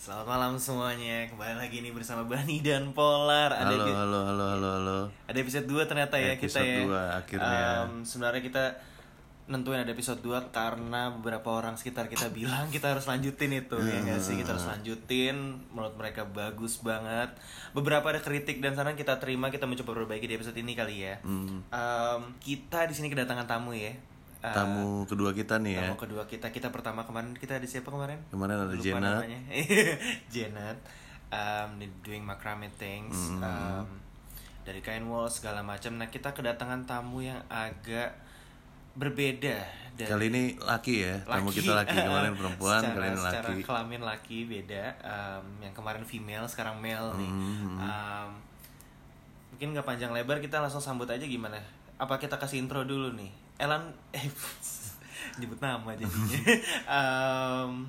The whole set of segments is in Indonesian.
Selamat malam semuanya. Kembali lagi nih bersama Bani dan Polar. Ada Halo, halo, halo, halo, halo. Ada episode 2 ternyata ya kita Episode ya. dua, akhirnya. Em, sebenarnya kita nentuin ada episode 2 karena beberapa orang sekitar kita bilang kita harus lanjutin itu ya nggak sih kita harus lanjutin menurut mereka bagus banget beberapa ada kritik dan saran kita terima kita mencoba perbaiki di episode ini kali ya Hmm, Em, kita di sini kedatangan tamu ya Eh, tamu kedua kita nih ya. tamu kedua kita kita pertama kemarin kita ada siapa kemarin Kemarin ada Lupa Jenat. Janet um, di- doing macrame things Hmm. um, dari kain wall segala macam nah kita kedatangan tamu yang agak berbeda dari Kali ini laki ya. Tamu laki. kita laki kemarin perempuan, secara, kali ini secara laki. kelamin laki beda um, yang kemarin female sekarang male nih Hmm. Um, mungkin nggak panjang lebar kita langsung sambut aja gimana apa kita kasih intro dulu nih Elan eh nyebut nama jadinya um,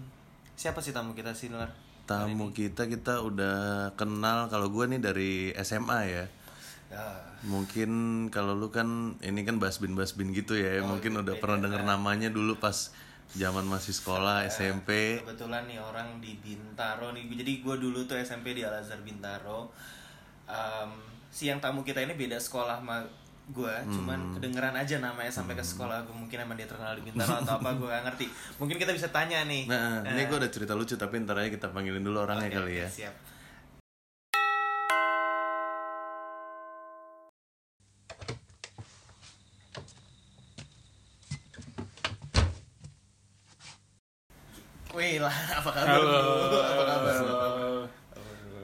siapa sih tamu kita sih Nur? Tamu kita kita udah kenal kalau gue nih dari SMA ya. Ah, Mungkin kalau lu kan ini kan basbin basbin gitu ya. Oh, Mungkin udah pernah denger namanya dulu pas zaman masih sekolah SMP. kebetulan nih orang di Bintaro nih jadi gue dulu tuh SMP di Al Azhar Bintaro um, si yang tamu kita ini beda sekolah gue cuman kedengeran aja namanya sampai ke sekolah gue mungkin emang dia terkenal di Bintaro atau apa gue gak ngerti mungkin kita bisa tanya nih Nah, ini gue ada cerita lucu tapi ntar aja kita panggilin dulu orangnya Oke, kali ya. siap Wih lah, apa kabar? Halo? Apa kabar? halo.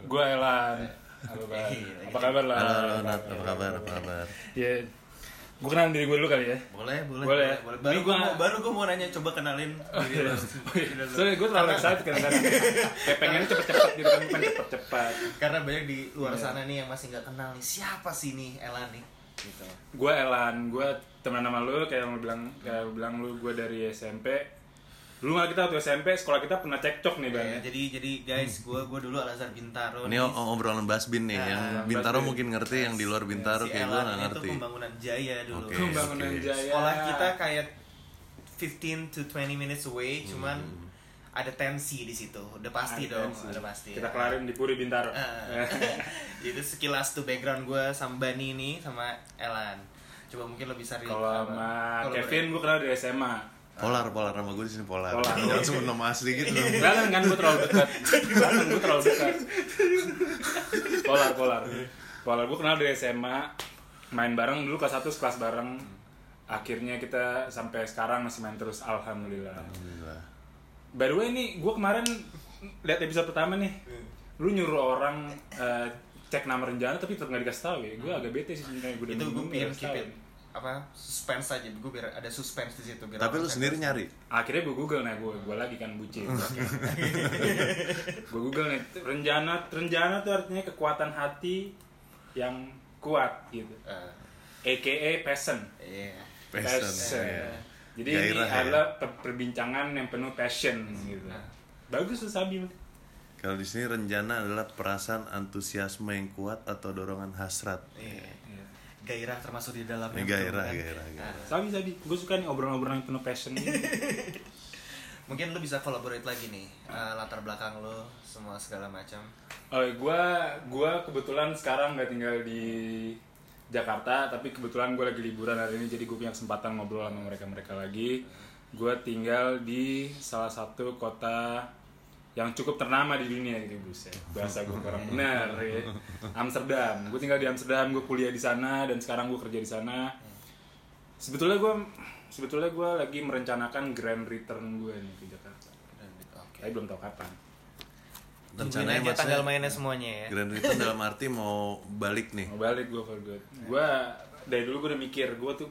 Gue Elan. Halo bang. Apa kabar lah? Halo, halo, Nat. Apa kabar? Apa kabar? Ya, gue kenalin diri gue dulu kali ya. Boleh, boleh, Boleh. boleh. Baru gue gua- mau, baru gue mau nanya, coba kenalin diri lo. Soalnya gue terlalu excited kadang-kadang. Kayak pengennya cepet-cepet gitu kan, pengen cepet-cepet. Karena banyak di luar Iya. sana nih yang masih nggak kenal nih siapa sih nih Elan nih. Gitu. Gue Elan, gue teman nama lu kayak yang lu bilang, kayak lu bilang lu gue dari SMP. Dulu malah kita waktu SMP, sekolah kita pernah cekcok nih bang. Ya, jadi jadi guys, gue gue dulu Al Azhar Bintaro. Ini nih. obrolan basbin nih, Ah, yang Bintaro basbin. mungkin ngerti, yang di luar Bintaro si kayak gue Elan nggak itu ngerti. pembangunan Jaya dulu. Oke. Pembangunan oke. Jaya. Sekolah kita kayak 15 to 20 minutes away, Hmm. cuman ada tensi di situ. Udah pasti Ada dong, tensi. udah pasti. Kita kelarin di Puri Bintaro. Ah. Jadi sekilas tuh background gue sama Bani ini sama Elan. Coba mungkin bisa relate Kalau sama Kevin gue kenal dari SMA. Polar, polar sama gue di sini polar. Polar. Jangan sebut nama asli gitu. dong. Kelihatan kan gue terlalu dekat. Gue terlalu dekat. Polar, polar. Polar gue kenal dari SMA. Main bareng dulu kelas 1 kelas bareng. Akhirnya kita sampai sekarang masih main terus. Alhamdulillah. Alhamdulillah. By the way nih, gue kemarin lihat episode pertama nih. Lu nyuruh orang eh, cek nama rencana tapi tetap nggak dikasih tahu ya. Gue agak bete sih sebenarnya. Gua itu gue pengen keep it. Apa suspense aja. Gue biar ada suspense di situ biar Tapi lu sendiri nyari. akhirnya gue google nih gue gue lagi kan bucin gue google nih rencana rencana tuh artinya kekuatan hati yang kuat gitu. Eh, aka passion. Iya. Passion. iya. jadi ini Gairah, ya. adalah per- perbincangan yang penuh passion gitu. Bagus tuh Sabil Kalau di sini rencana adalah perasaan antusiasme yang kuat atau dorongan hasrat. iya gairah termasuk di dalamnya Ini gairah, kan? gairah, gairah. Nah, Sabi Sabi gue suka nih obrolan-obrolan yang penuh passion gitu. mungkin lu bisa collaborate lagi nih eh, latar belakang lu semua segala macam Oh, gue gua kebetulan sekarang nggak tinggal di Jakarta, tapi kebetulan gue lagi liburan hari ini, jadi gue punya kesempatan ngobrol sama mereka-mereka lagi. Gue tinggal di salah satu kota yang cukup ternama di dunia gitu buset. Bahasa gue kurang benar ya. Amsterdam. Gue tinggal di Amsterdam, gue kuliah di sana dan sekarang gue kerja di sana. Sebetulnya gue sebetulnya gue lagi merencanakan grand return gue nih ke Jakarta. Dan gitu, oke Tapi belum tahu kapan. Tungguin aja tanggal mainnya semuanya ya Grand Return dalam arti mau balik nih. mau balik gue for good gue dari dulu gue udah mikir gue tuh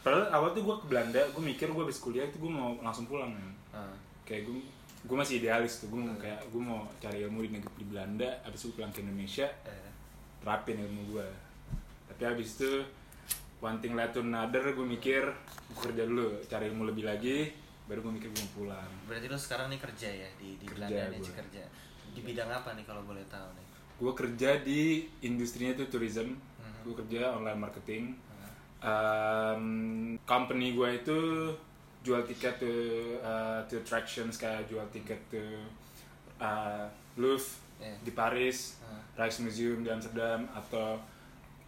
padahal awal tuh gue ke Belanda gue mikir gue habis kuliah itu gue mau langsung pulang kan Ah. kayak gue gue masih idealis tuh gue mau kayak gue mau cari ilmu di negeri di Belanda habis itu pulang ke Indonesia Eh, terapin ilmu gue tapi habis itu one thing led to another gue mikir gue kerja dulu cari ilmu lebih lagi baru gue mikir gue mau pulang. Berarti lu sekarang nih kerja ya di di Kerja Belanda nih kerja. Di bidang apa nih kalau boleh tahu nih? Gue kerja di industrinya tuh tourism. Gue kerja online marketing. Um, company gue itu jual tiket to uh, to attractions kayak jual tiket to uh, Louvre Iya. di Paris, Ah. Rijksmuseum di Amsterdam atau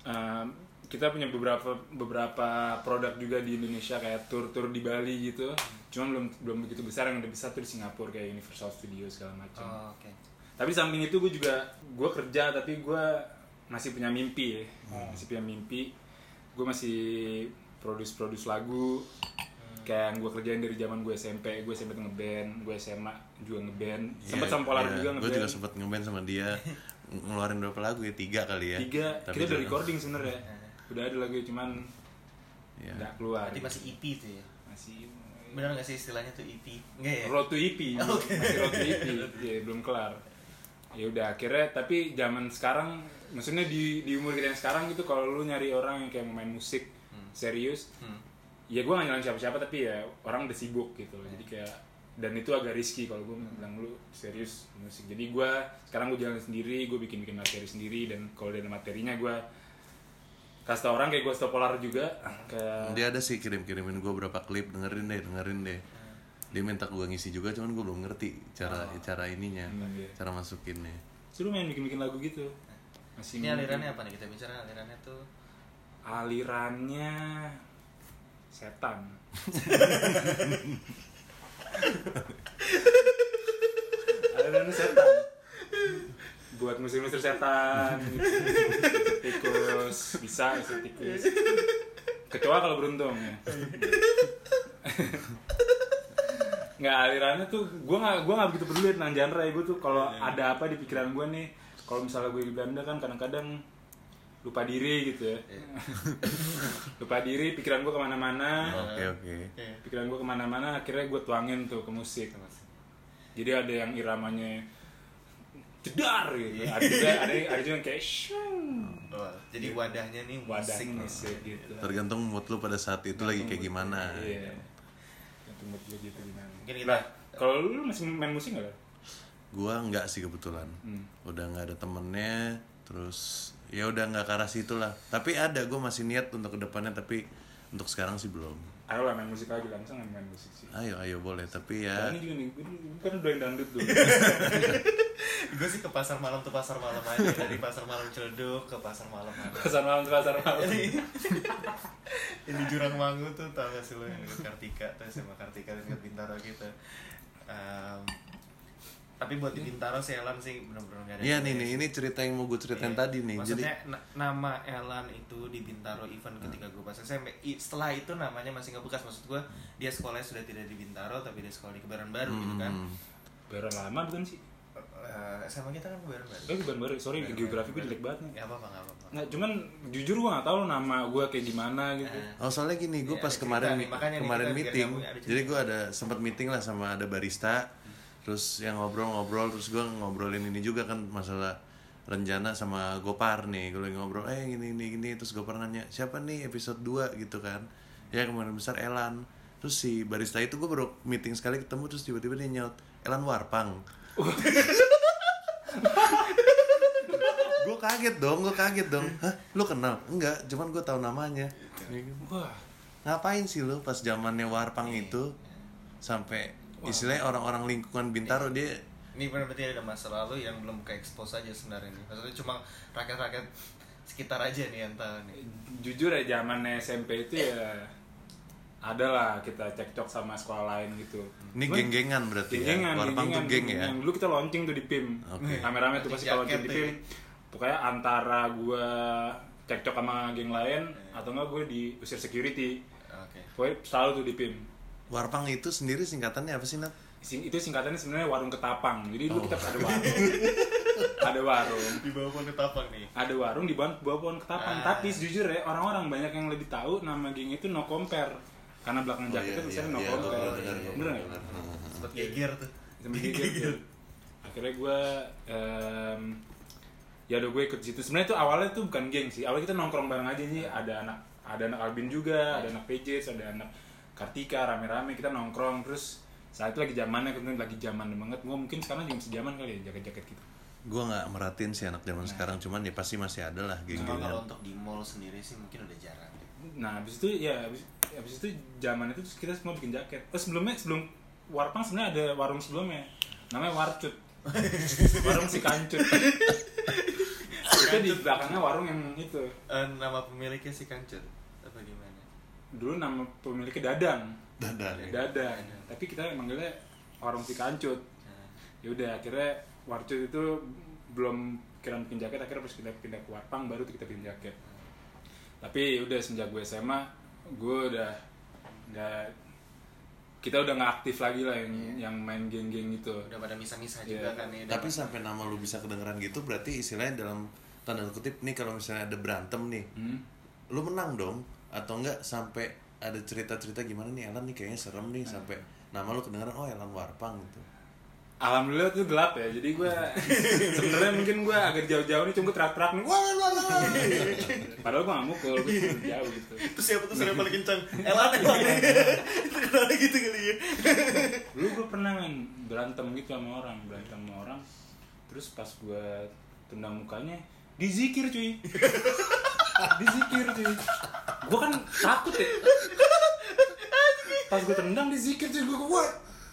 um, kita punya beberapa beberapa produk juga di Indonesia kayak tur-tur di Bali gitu. Cuman belum belum begitu besar yang udah besar tuh di Singapura kayak Universal Studios segala macam. Oh, oke. Tapi samping itu gue juga gue kerja tapi gue masih punya mimpi ya, masih punya mimpi. Gue masih produce-produce lagu kayak yang gue kerjain dari zaman gue SMP, gue SMP tuh ngeband, gue SMA juga ngeband, sempet sama Polar juga Gue ngeband. Iya, juga sempet ngeband sama dia ngeluarin berapa lagu ya tiga kali ya Tiga, Tapi kita udah juga- recording sebenarnya, udah ada lagu cuman Iya. nggak keluar. Berarti masih EP tuh ya. masih Benar nggak sih istilahnya tuh EP? Enggak ya? Road to EP, masih road to EP, ya, belum kelar. Ya udah akhirnya tapi zaman sekarang, maksudnya di di umur kita yang sekarang gitu kalau lu nyari orang yang kayak main musik serius, Hmm. Ya gue gak nyalain siapa-siapa tapi ya orang udah sibuk gitu loh. Jadi kayak dan itu agak risky kalau gue bilang lu serius musik. Jadi gue sekarang gue jalan sendiri, gue bikin bikin materi sendiri dan kalau ada materinya gue kasih tau orang kayak gue stop polar juga kayak dia ada sih kirim kirimin gue berapa klip dengerin deh dengerin deh dia minta gue ngisi juga cuman gue belum ngerti cara cara ininya Hmm, iya. cara masukinnya suruh main bikin bikin lagu gitu. Masih Ini mungkin. alirannya apa nih kita bicara alirannya tuh? alirannya setan. Alirannya setan. Buat musik-musik setan. Tikus. Bisa musik tikus. Kecoa kalau beruntung ya. Nggak alirannya tuh gue nggak gue nggak begitu peduli tentang genre. Ya gue tuh kalau ada apa di pikiran gue nih kalau misalnya gue di Belanda kan kadang-kadang lupa diri gitu ya. Lupa diri pikiran gue ke mana-mana. Oke oke. Pikiran gue ke mana-mana akhirnya gue tuangin tuh ke musik jadi ada yang iramanya jedar gitu. Ada juga ada ada juga yang kayak shung Oh, jadi wadahnya nih wadah musik gitu. Tergantung mood lu pada saat itu lagi kayak gimana. iya. Gantung mood lu gitu gimana. Mungkin kita- Lah, kalau lu masih main musik nggak lah gua nggak sih kebetulan. Hmm. udah nggak ada temennya terus ya udah nggak ke arah situ lah. Tapi ada gue masih niat untuk ke depannya tapi untuk sekarang sih belum. Ayo lah main musik lagi langsung main musik sih. Ayo ayo boleh. Tapi Nah, ya ini juga nih, gue kan udah yang dangdut tuh. gue sih ke pasar malam tuh pasar malam aja. Dari pasar malam Ciledug ke pasar malam ada pasar malam tuh pasar malam. ini jurang mangu tuh tau gak sih lo yang Kartika tuh sama Kartika dan dekat Bintaro gitu. Em, tapi buat di Bintaro si Elan sih bener-bener gak ada Iya nih nih ini cerita yang mau gue ceritain Iya. tadi nih jadi Maksudnya na- nama Elan itu di Bintaro event ketika gue pas SMP Setelah itu namanya masih nggak bekas. Maksud gue dia sekolahnya sudah tidak di Bintaro Tapi dia sekolah di Kebaran Baru gitu kan. Hmm. Baru lama bukan sih? Eh, SMA kita kan Kebaran Baru. Eh bukan baru, sorry geografi gue jelek banget nih. Ya apa-apa gak apa-apa. Nggak, cuman jujur gue gak tau nama gue kayak gimana gitu. Eh. Oh soalnya gini, gue Iya, pas kemarin nih, kemarin meeting, jadi gue ada sempat meeting lah sama ada barista, terus yang ngobrol-ngobrol, terus gue ngobrolin ini juga kan masalah rencana sama Gopar nih, gue lagi ngobrol, eh gini gini gini, terus Gopar nanya siapa nih episode 2 gitu kan, ya kemarin besar Elan, terus si barista itu gue baru meeting sekali ketemu terus tiba-tiba dia nyaut Elan Warpang. gue kaget dong, gue kaget dong. Hah, lu kenal? Enggak, cuman gue tahu namanya. Wah, Ngapain sih lu pas zamannya Warpang itu sampai istilahnya orang-orang lingkungan Bintaro dia Ini berarti ada masa lalu yang belum ke expose aja sebenarnya nih Maksudnya cuma rakyat-rakyat sekitar aja nih yang tahu nih jujur ya zaman SMP itu ya ada lah kita cekcok sama sekolah lain gitu. ini geng-gengan berarti Geng-gengan, ya. Warpang tuh geng-gengan, geng ya. Dulu kita launching tuh di PIM. Oke. Rame-rame tuh pasti kalau launching di tuh PIM. Pokoknya antara gua cekcok sama geng lain atau enggak gue diusir security. Oke Pokoknya selalu tuh di PIM. Warpang itu sendiri singkatannya apa sih Nat? Sing- Itu singkatannya sebenarnya warung ketapang. Jadi dulu kita ada warung. ada warung. Di bawah pohon ketapang nih Ada warung di bawah, bawah pohon ketapang. Ah. Tapi jujur ya orang-orang banyak yang lebih tahu nama geng itu no compare. Karena belakang Oh, jaketnya iya, tulisannya no iya, compare. bener, bener, Bener bener, nggak? bener. Sempet geger tuh Sampai gitu. Akhirnya gue em, ya udah gue ikut situ. Sebenarnya tuh awalnya tuh bukan geng sih. Awalnya kita nongkrong bareng aja nih. Ada anak ada anak Albin juga, ada anak PJ, ada anak Kartika rame-rame kita nongkrong terus saat itu lagi zamannya kemudian lagi zaman banget. Gue mungkin sekarang juga masih zaman kali ya jaket-jaket gitu. Gue nggak merhatiin sih anak zaman sekarang, cuman ya pasti masih ada lah Cuma kalau geng-gengan. untuk di mall sendiri sih mungkin udah jarang. Nah habis itu ya habis, habis itu zaman itu terus kita semua bikin jaket. Oh sebelumnya sebelum Warpang sebenarnya ada warung sebelumnya. Namanya Warcut. Warung si kancut itu di belakangnya warung yang itu. Eh, nama pemiliknya si Kancut apa gimana dulu nama pemiliknya dadang. Dadan. dadang. Tapi kita manggilnya warung si kancut Nah, ya udah akhirnya warcut itu belum kira bikin jaket akhirnya pas kita pindah ke warpang baru kita bikin jaket. Tapi ya udah semenjak gue SMA gue udah udah kita udah nggak aktif lagi lah yang yang main geng-geng gitu udah pada misah-misah Iya. juga kan ya. Tapi sampai nama lu bisa kedengeran gitu berarti istilahnya dalam tanda kutip nih kalau misalnya ada berantem nih, Hmm. lu menang dong atau enggak sampai ada cerita-cerita gimana nih Elan nih kayaknya serem nih sampai nama lu kedengeran oh Elan Warpang gitu. Alhamdulillah tuh gelap ya, jadi gue sebenarnya mungkin gue agak jauh-jauh nih, cuma gue teriak-teriak nih, wah wah wah. Padahal gue gak mukul, gue cuma jauh gitu. Terus siapa tuh suara paling kencang? Elan, Elan Itu kenapa gitu kali ya Dulu gue pernah kan berantem gitu sama orang, berantem sama orang, terus pas gue tendang mukanya, dizikir cuy, dizikir cuy. Gue kan takut ya. Pas gue tendang dizikir cuy, gue wah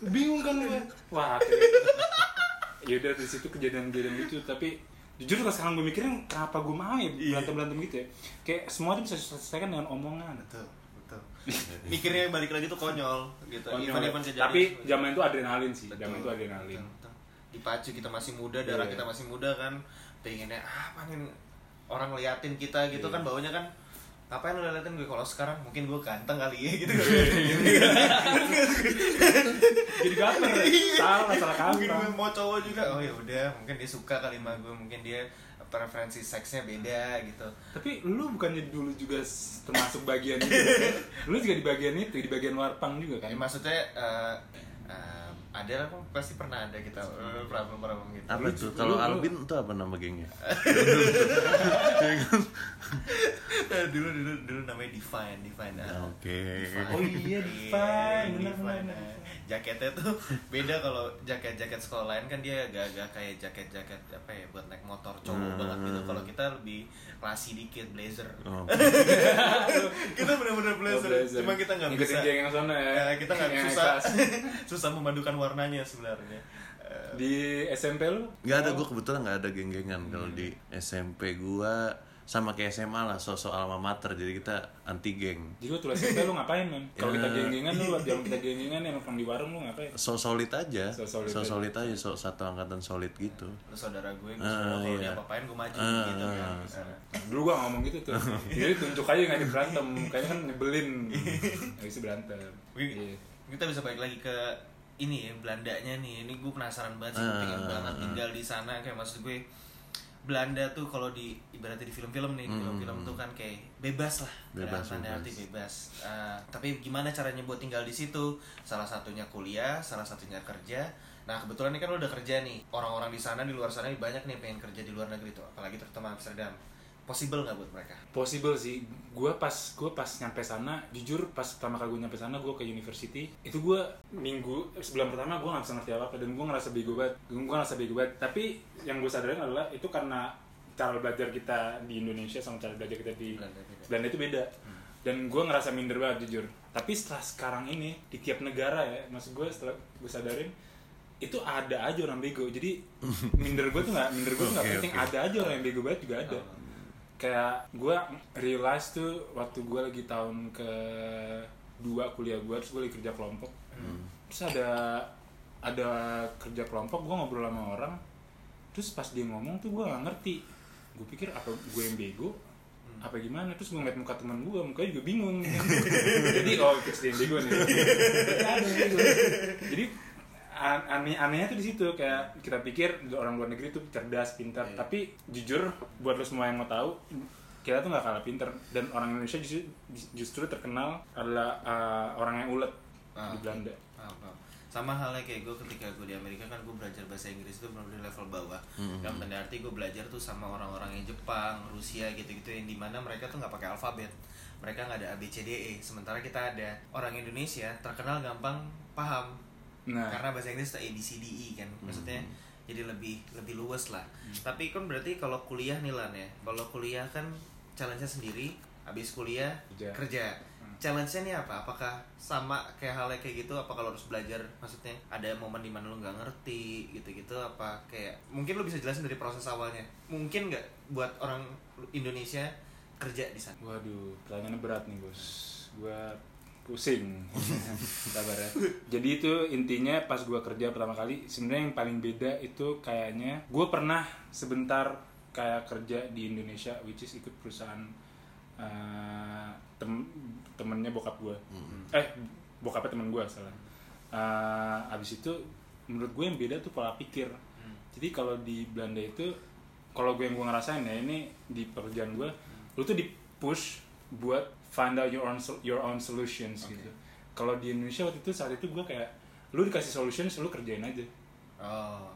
bingung kan gue. Wah, ya udah di situ kejadian-kejadian gitu, tapi jujur kalau sekarang gue mikirin kenapa gue mau ya berantem berantem gitu ya kayak semua itu bisa diselesaikan dengan omongan Betul, betul Mikirnya balik lagi tuh konyol gitu Konyol. Event-event kejadian tapi zaman itu adrenalin sih Betul. zaman itu adrenalin Betul, betul. Dipacu kita masih muda, darah Iya. kita masih muda kan Pengennya apa nih orang ngeliatin kita gitu kan baunya kan Ngapain lu liatin gue? Kalau sekarang mungkin gue ganteng kali ya gitu. Jadi gaper salah salah mungkin gue kamu mau cowok juga. Oh ya udah mungkin dia suka kali sama gue mungkin dia preferensi seksnya beda gitu. Tapi lu bukannya dulu juga termasuk bagian itu lu juga di bagian itu di bagian warpang juga Ya, kan maksudnya eh, eh, ada lah pasti pernah ada kita eh, problem problem gitu Apa tuh? Kalau Albin itu apa nama gengnya? Eh, dulu dulu dulu namanya Divine Divine ah. Oke. Oh iya, Divine, benar, Divine, benar. Jaketnya tuh beda kalau jaket jaket sekolah lain kan dia agak-agak kayak jaket jaket apa ya buat naik motor cowok Hmm. banget gitu kalau kita lebih classy dikit blazer Oh. kita benar-benar blazer. Oh, blazer. cuma kita nggak bisa yang sana ya. Eh, kita nggak susah susah memadukan warnanya sebenarnya Eh, di SMP lu Gak ada, gue kebetulan gak ada geng-gengan Kalau di SMP gua sama kayak SMA lah, sosok alma mater. Jadi kita anti geng jadi waktu lu SMP lu ngapain man kalau kita Ya. geng-gengan lu yang kita geng-gengan yang nongkrong di warung lu ngapain? So solid aja, So so solid solid, aja. aja, so satu angkatan solid gitu. Lu saudara gue gue Ah, kalau dia iya. apa-apain gue maju Ah, gitu kan. Eh, dulu gua ngomong gitu tuh. Jadi tunjuk aja nggak berantem kayaknya kan nyebelin. Nggak bisa berantem. Wih, Iya. kita bisa balik lagi ke ini ya Belandanya nih. Ini gue penasaran banget sih gue Ah, pengen banget tinggal di sana. Kayak maksud gue Belanda tuh kalau di ibaratnya di film-film nih Hmm. film-film tuh kan kayak bebas lah Bebas, tanda bebas. arti bebas. Ah, tapi gimana caranya buat tinggal di situ? Salah satunya kuliah salah satunya kerja. Nah kebetulan ini kan lo udah kerja nih. Orang-orang di sana di luar sana banyak nih yang pengen kerja di luar negeri tuh apalagi terutama Amsterdam possible nggak buat mereka? Possible sih. Gue pas gue pas nyampe sana jujur pas pertama kali gue nyampe sana gue ke university itu gue minggu sebulan pertama gue nggak bisa ngerti apa apa dan gue ngerasa bego banget. Gue ngerasa bego banget. Tapi yang gue sadarin adalah itu karena cara belajar kita di Indonesia sama cara belajar kita di Belanda beda. Belanda itu beda. Dan gue ngerasa minder banget jujur. Tapi setelah sekarang ini di tiap negara ya maksud gue setelah gue sadarin itu ada aja orang bego. Jadi minder gue tuh nggak minder gue tuh nggak Oke, penting. oke. ada aja orang yang bego banget juga ada kayak gue realize tuh waktu gue lagi tahun ke dua kuliah gue terus gue lagi kerja kelompok. Terus ada ada kerja kelompok gue ngobrol sama orang. Terus pas dia ngomong tuh gue gak ngerti. Gue pikir apa gue yang bego apa gimana? Terus gue ngeliat muka teman gue mukanya juga bingung. Jadi oh fix dia yang bego nih. Berarti ada yang bego. jadi aneh anehnya tuh di situ kayak kita pikir orang luar negeri tuh cerdas pintar. Tapi jujur buat lo semua yang mau tahu kita tuh nggak kalah pintar. Dan orang Indonesia justru justru terkenal adalah uh, orang yang ulet Ah, di Belanda. Paham, paham. sama halnya kayak gue ketika gue di Amerika kan gue belajar bahasa Inggris itu benar-benar level bawah. Dalam tanda arti gue belajar tuh sama orang-orang yang Jepang Rusia gitu-gitu yang di mana mereka tuh nggak pakai alfabet. Mereka nggak ada A B C D E. Sementara kita ada orang Indonesia terkenal gampang paham nah karena bahasa Inggris tuh A B C D E kan maksudnya jadi lebih lebih luas lah tapi kan berarti kalau kuliah nih lan ya kalau kuliah kan challenge-nya sendiri habis kuliah Kerja. kerja challenge-nya nih apa? Apakah sama kayak halnya kayak gitu? Apa kalau harus belajar? Maksudnya ada momen di mana lu nggak ngerti gitu-gitu? Apa kayak mungkin lu bisa jelasin dari proses awalnya? Mungkin nggak buat orang Indonesia kerja di sana? Waduh, pertanyaannya berat nih bos. Gua pusing. Sabar ya. Jadi itu intinya pas gua kerja pertama kali, sebenarnya yang paling beda itu kayaknya gua pernah sebentar kayak kerja di Indonesia, which is ikut perusahaan eh, tem temennya bokap gua. Eh, bokapnya temen gua salah. Eh, abis itu menurut gue yang beda tuh pola pikir. Jadi kalau di Belanda itu kalau gue yang gue ngerasain ya ini di pekerjaan gue, lu tuh di push buat find out your own your own solutions gitu. Kalau di Indonesia waktu itu saat itu gue kayak lu dikasih solutions lu kerjain aja. Oh.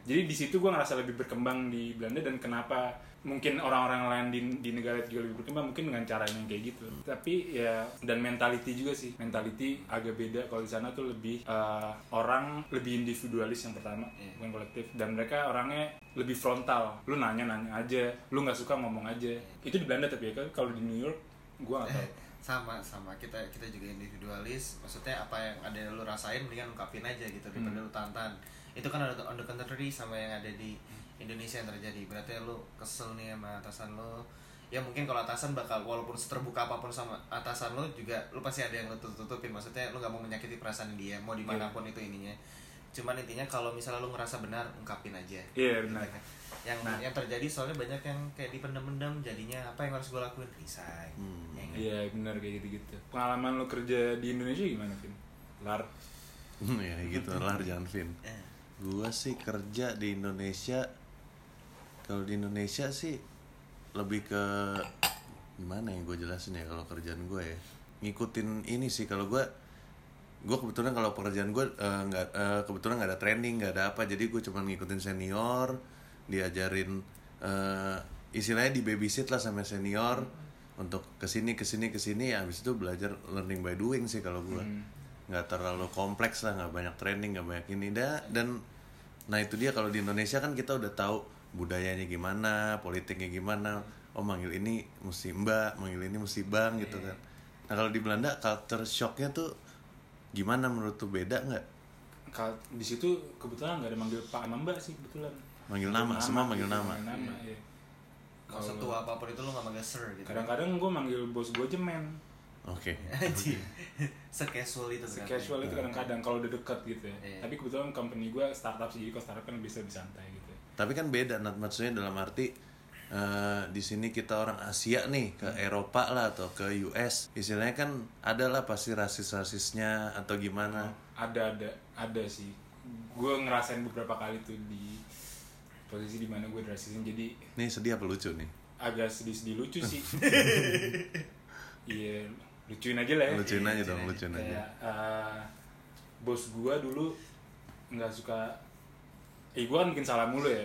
Jadi di situ gue ngerasa lebih berkembang di Belanda dan kenapa mungkin orang-orang lain di, di negara itu juga lebih berkembang mungkin dengan cara yang kayak gitu. Tapi ya dan mentality juga sih. Mentality agak beda kalau di sana tuh lebih eh, orang lebih individualis yang pertama, Iya. bukan kolektif dan mereka orangnya lebih frontal. Lu nanya-nanya aja, lu nggak suka ngomong aja. Itu di Belanda tapi ya kalau di New York nggak tahu. sama sama. Kita kita juga individualis. Maksudnya apa yang ada yang lu rasain mendingan ungkapin aja gitu daripada Hmm. lu tahan itu kan ada on the contrary sama yang ada di Indonesia yang terjadi. Berarti lu kesel nih sama atasan lu. Ya mungkin kalau atasan bakal walaupun terbuka apa pun sama atasan lu juga lu pasti ada yang lu tutup tutupin maksudnya lu nggak mau menyakiti perasaan dia mau di mana pun itu ininya. Cuman intinya kalau misalnya lu ngerasa benar ungkapin aja. Iya, benar. Gitu kan. Yang Nah. yang terjadi soalnya banyak yang kayak dipendam-pendam jadinya apa yang harus gue lakuin resign Hmm. Ya? Iya benar kayak gitu-gitu. Pengalaman lo kerja di Indonesia gimana, Vin? Lar. ya gitu lah jangan Vin Eh. gua sih kerja di Indonesia kalau di Indonesia sih lebih ke gimana ya gue jelasin ya kalau kerjaan gue ya ngikutin ini sih kalau gue gue kebetulan kalau pekerjaan gue eh, nggak eh, kebetulan nggak ada training nggak ada apa jadi gue cuma ngikutin senior diajarin eh, istilahnya di babysit lah sama senior untuk ke sini ke sini ke sini. Ya habis itu belajar learning by doing sih kalau gue nggak terlalu kompleks lah nggak banyak training nggak banyak ini. Dah dan nah itu dia kalau di Indonesia kan kita udah tahu budayanya gimana politiknya gimana. Oh manggil ini mesti mbak manggil ini mesti bang gitu kan. Nah kalau di Belanda culture shocknya tuh gimana menurut tuh? Beda nggak? Di situ kebetulan nggak ada manggil Pak sama Mbak sih kebetulan. Manggil nama, semua manggil nama. manggil nama. Mau Kalau- setua apa pun itu lu gak manggil sir gitu Kadang-kadang gue manggil bos gue aja men. oke Anjir. Se-casual itu kan Casual itu kadang-kadang kalau udah deket gitu ya. Iya. Tapi kebetulan company gue startup sih, jadi kalau startup kan bisa lebih santai gitu. tapi kan beda Nat. maksudnya dalam arti eh, di sini kita orang Asia nih ke Eropa lah atau ke US istilahnya kan ada lah pasti rasis-rasisnya atau gimana Ada ada ada sih. Gue ngerasain beberapa kali tuh di posisi di mana gue drasisin jadi nih sedih apa lucu nih agak sedih-sedih lucu sih. Iya, lucuin aja lah ya. lucuin aja lucuin dong aja. lucuin aja Kayak eh, bos gua dulu nggak suka eh gua kan bikin salah mulu ya.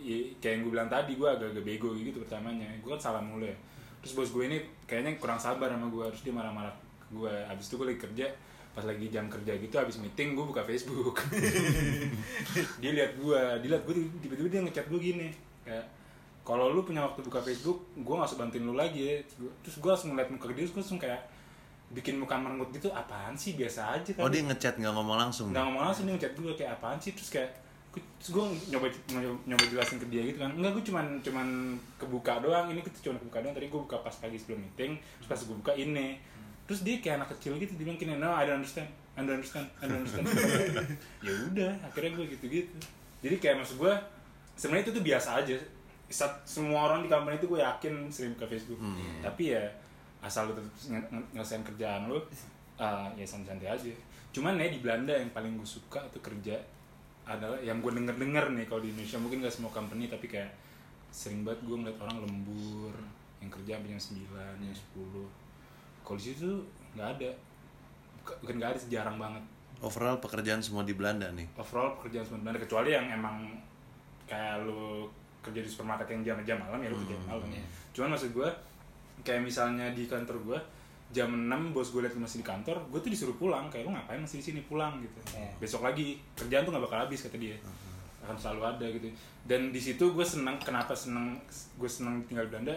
Iya, kayak yang gue bilang tadi gua agak-agak bego gitu pertamanya. Gua kan salah mulu ya. Terus bos gue ini kayaknya kurang sabar sama gua, terus dia marah-marah ke gua. Abis itu gue lagi kerja, pas lagi jam kerja gitu habis meeting gue buka Facebook. dia lihat gua, dia lihat gua tiba-tiba dia ngechat gua gini. Kayak kalau lu punya waktu buka Facebook, gua nggak usah bantuin lu lagi ya. Terus gua langsung ngeliat muka dia, terus gua langsung kayak bikin muka merengut gitu, apaan sih biasa aja kan. oh dia ngechat nggak ngomong langsung nggak ngomong langsung dia ngechat gue kayak apaan sih terus kayak terus gue nyoba, nyoba nyoba jelasin ke dia gitu kan enggak gue cuman cuman kebuka doang ini kita cuma kebuka doang tadi gue buka pas pagi sebelum meeting terus pas gue buka ini terus dia kayak anak kecil gitu dia bilang gini no I don't understand I don't understand I don't understand. Ya udah akhirnya gue gitu gitu jadi kayak maksud gue sebenarnya itu tuh biasa aja. Sat- semua orang di company itu gue yakin sering buka Facebook. Tapi ya asal lu tetap nge- nge- ngelesain kerjaan lu uh, ya santai-santai aja. Cuman ya di Belanda yang paling gue suka tuh kerja adalah yang gue denger denger nih kalau di Indonesia mungkin gak semua company tapi kayak sering banget gue ngeliat orang lembur yang kerja sampai jam 9, jam 10 kalau di situ nggak ada. Buka- bukan nggak ada jarang banget. Overall pekerjaan semua di Belanda nih? Overall pekerjaan semua di Belanda kecuali yang emang kayak lu kerja di supermarket yang jam-jam malam ya lu kerja malam iya. cuman maksud gue kayak misalnya di kantor gue jam 6 bos gue liat masih di kantor gue tuh disuruh pulang kayak lu ngapain masih di sini? Pulang gitu. Iya. besok lagi kerjaan tuh nggak bakal habis kata dia. Akan selalu ada gitu. Dan di situ gue senang kenapa senang gue senang tinggal di Belanda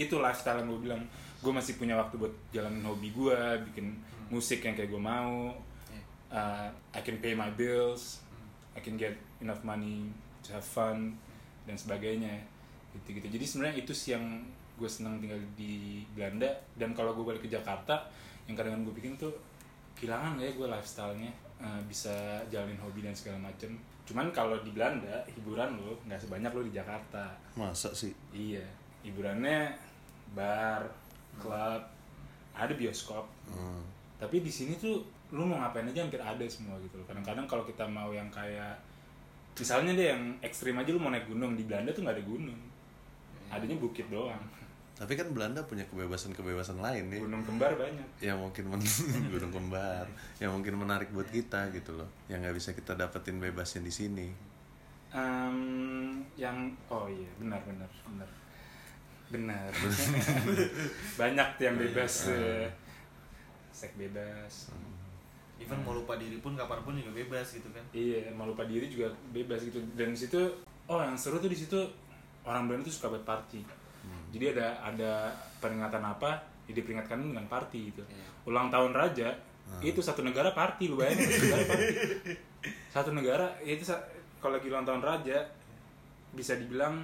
itu lifestyle yang gue bilang. Gue masih punya waktu buat jalanin hobi gue bikin musik yang kayak gue mau. Iya. Uh, I can pay my bills. I can get enough money to have fun dan sebagainya. Gitu gitu jadi sebenarnya itu sih yang gue senang tinggal di Belanda. Dan kalau gue balik ke Jakarta yang kadang gue bikin tuh kehilangan ya gue lifestyle-nya. Uh, bisa jalanin hobi dan segala macem. Cuman kalau di Belanda hiburan lo nggak sebanyak lo di Jakarta. Masa sih? iya. Hiburannya bar klub ada bioskop. Hmm. tapi di sini tuh lu mau ngapain aja hampir ada semua gitu loh. kadang-kadang kalau kita mau yang kayak misalnya deh yang ekstrim aja lu mau naik gunung di Belanda tuh nggak ada gunung. Adanya bukit doang. Tapi kan Belanda punya kebebasan-kebebasan lain nih. gunung kembar banyak. Yang mungkin men gunung kembar. Yang mungkin menarik buat kita gitu loh. Yang nggak bisa kita dapetin bebasnya di sini. Em, yang oh iya benar benar benar benar banyak tuh yang bebas eh, seks bebas even mau lupa diri pun kapan pun juga bebas gitu kan Iya, mau lupa diri juga bebas gitu. Dan di situ, oh yang seru tuh di situ orang Belanda tuh suka buat party. Jadi ada ada peringatan apa, ya diperingatkan dengan party gitu. Iya. Ulang tahun raja, itu satu negara party lu bayangin satu negara party. Satu negara itu kalau lagi ulang tahun raja bisa dibilang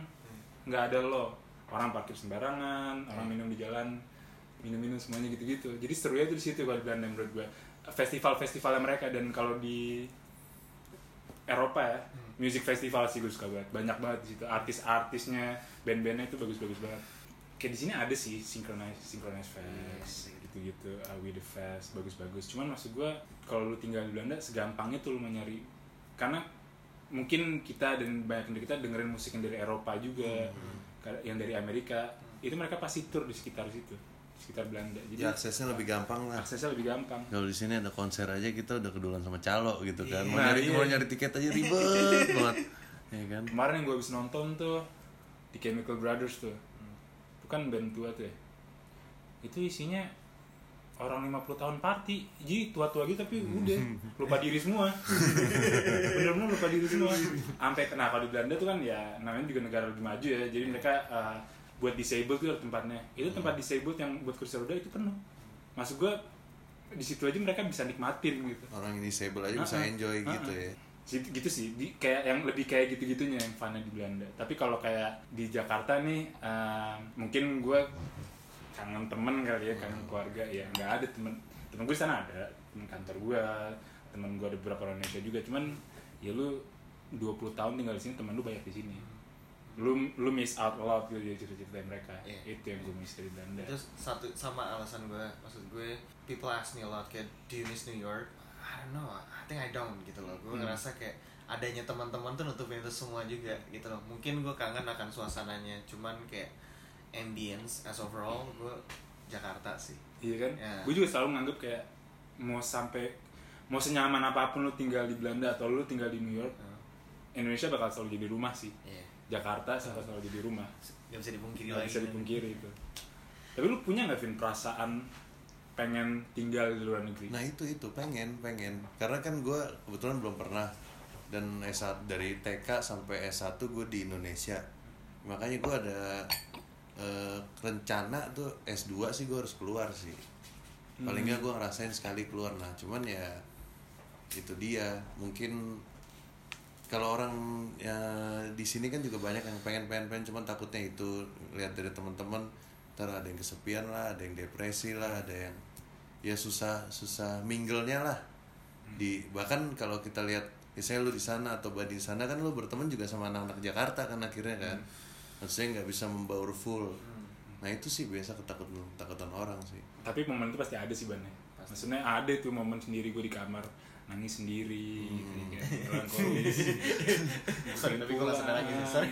nggak ada lo. Orang parkir sembarangan, orang minum di jalan, minum-minum semuanya gitu-gitu. Jadi serunya tuh di situ kalau di Belanda menurut gue. Festival-festivalnya mereka dan kalau di Eropa ya, music festival sih gue suka banget. Banyak banget di situ. Artis-artisnya, band-bandnya itu bagus-bagus banget. Kayak di sini ada sih synchronize synchronize fest gitu-gitu, uh, with the fest bagus-bagus. Cuman maksud gue kalau lu tinggal di Belanda segampang itu lu mau nyari karena mungkin kita dan banyak dari kita dengerin musik yang dari Eropa juga, Ka- yang dari Amerika. Itu mereka pasti tur di sekitar situ, di sekitar Belanda. Jadi ya aksesnya lebih gampang lah aksesnya lebih gampang. kalau di sini ada konser aja kita udah keduluan sama calo gitu kan mau Nah, nyari iya. mau nyari tiket aja ribet banget ya kan Kemarin yang gue habis nonton tuh di Chemical Brothers tuh. Itu kan band tua tuh ya. Itu isinya orang 50 tahun party. Jadi tua-tua gitu tapi udah lupa diri semua. Bener-bener lupa diri semua. Sampai kalau di Belanda tuh kan ya namanya juga negara lebih maju ya. Jadi mereka uh, buat disabled tuh tempatnya. Itu tempat disabled yang buat kursi roda itu penuh. Maksud gue di situ aja mereka bisa nikmatin gitu orang yang disable aja bisa Uh-uh. enjoy Uh-uh. gitu ya Gitu, gitu sih, di, kayak yang lebih kayak gitu-gitunya yang funnya di Belanda. Tapi kalau kayak di Jakarta nih, eh, mungkin gue kangen temen kali ya, kangen keluarga ya. Nggak ada temen, temen gue sana ada, temen kantor gue, temen gue ada beberapa orang Indonesia juga. Cuman ya lu 20 tahun tinggal di sini, temen lu banyak di sini. Lu lu miss out a lot gitu ya cerita-cerita mereka. Iya. Itu yang gue miss dari Belanda. itu satu sama alasan gue maksud gue people ask me a lot kayak do you miss New York I don't know I think I don't gitu loh gue Hmm. ngerasa kayak adanya teman-teman tuh nutupin itu semua juga gitu loh mungkin gue kangen akan suasananya cuman kayak ambience as overall gue Jakarta sih Iya kan? Ya. Gue juga selalu nganggep kayak mau sampai mau senyaman apa pun lu tinggal di Belanda atau lu tinggal di New York, Uh, Indonesia bakal selalu jadi rumah sih. iya Jakarta bakal selalu jadi rumah. gak bisa dipungkiri Gak lagi bisa dipungkiri itu. Tapi lu punya nggak Vin perasaan pengen tinggal di luar negeri? Nah itu itu pengen pengen karena kan gue kebetulan belum pernah dan S1 dari TK sampai S1 gue di Indonesia makanya gue ada eh, rencana tuh S2 sih gue harus keluar sih. Paling nggak gue ngerasain sekali keluar. Nah cuman ya itu dia. Mungkin kalau orang ya di sini kan juga banyak yang pengen pengen pengen. Cuman takutnya itu lihat dari teman-teman ntar ada yang kesepian lah ada yang depresi lah ada yang ya susah susah minglenya lah. Di bahkan kalau kita lihat misalnya lu di sana atau di sana kan lu berteman juga sama anak-anak Jakarta kan akhirnya kan maksudnya nggak bisa membaur full. Nah itu sih biasa ketakutan ketakutan orang sih. Tapi momen itu pasti ada sih Ban ya. Maksudnya ada tuh momen sendiri gue di kamar nangis sendiri Hmm. kayak sorry tapi gue gak sadar lagi. Sorry.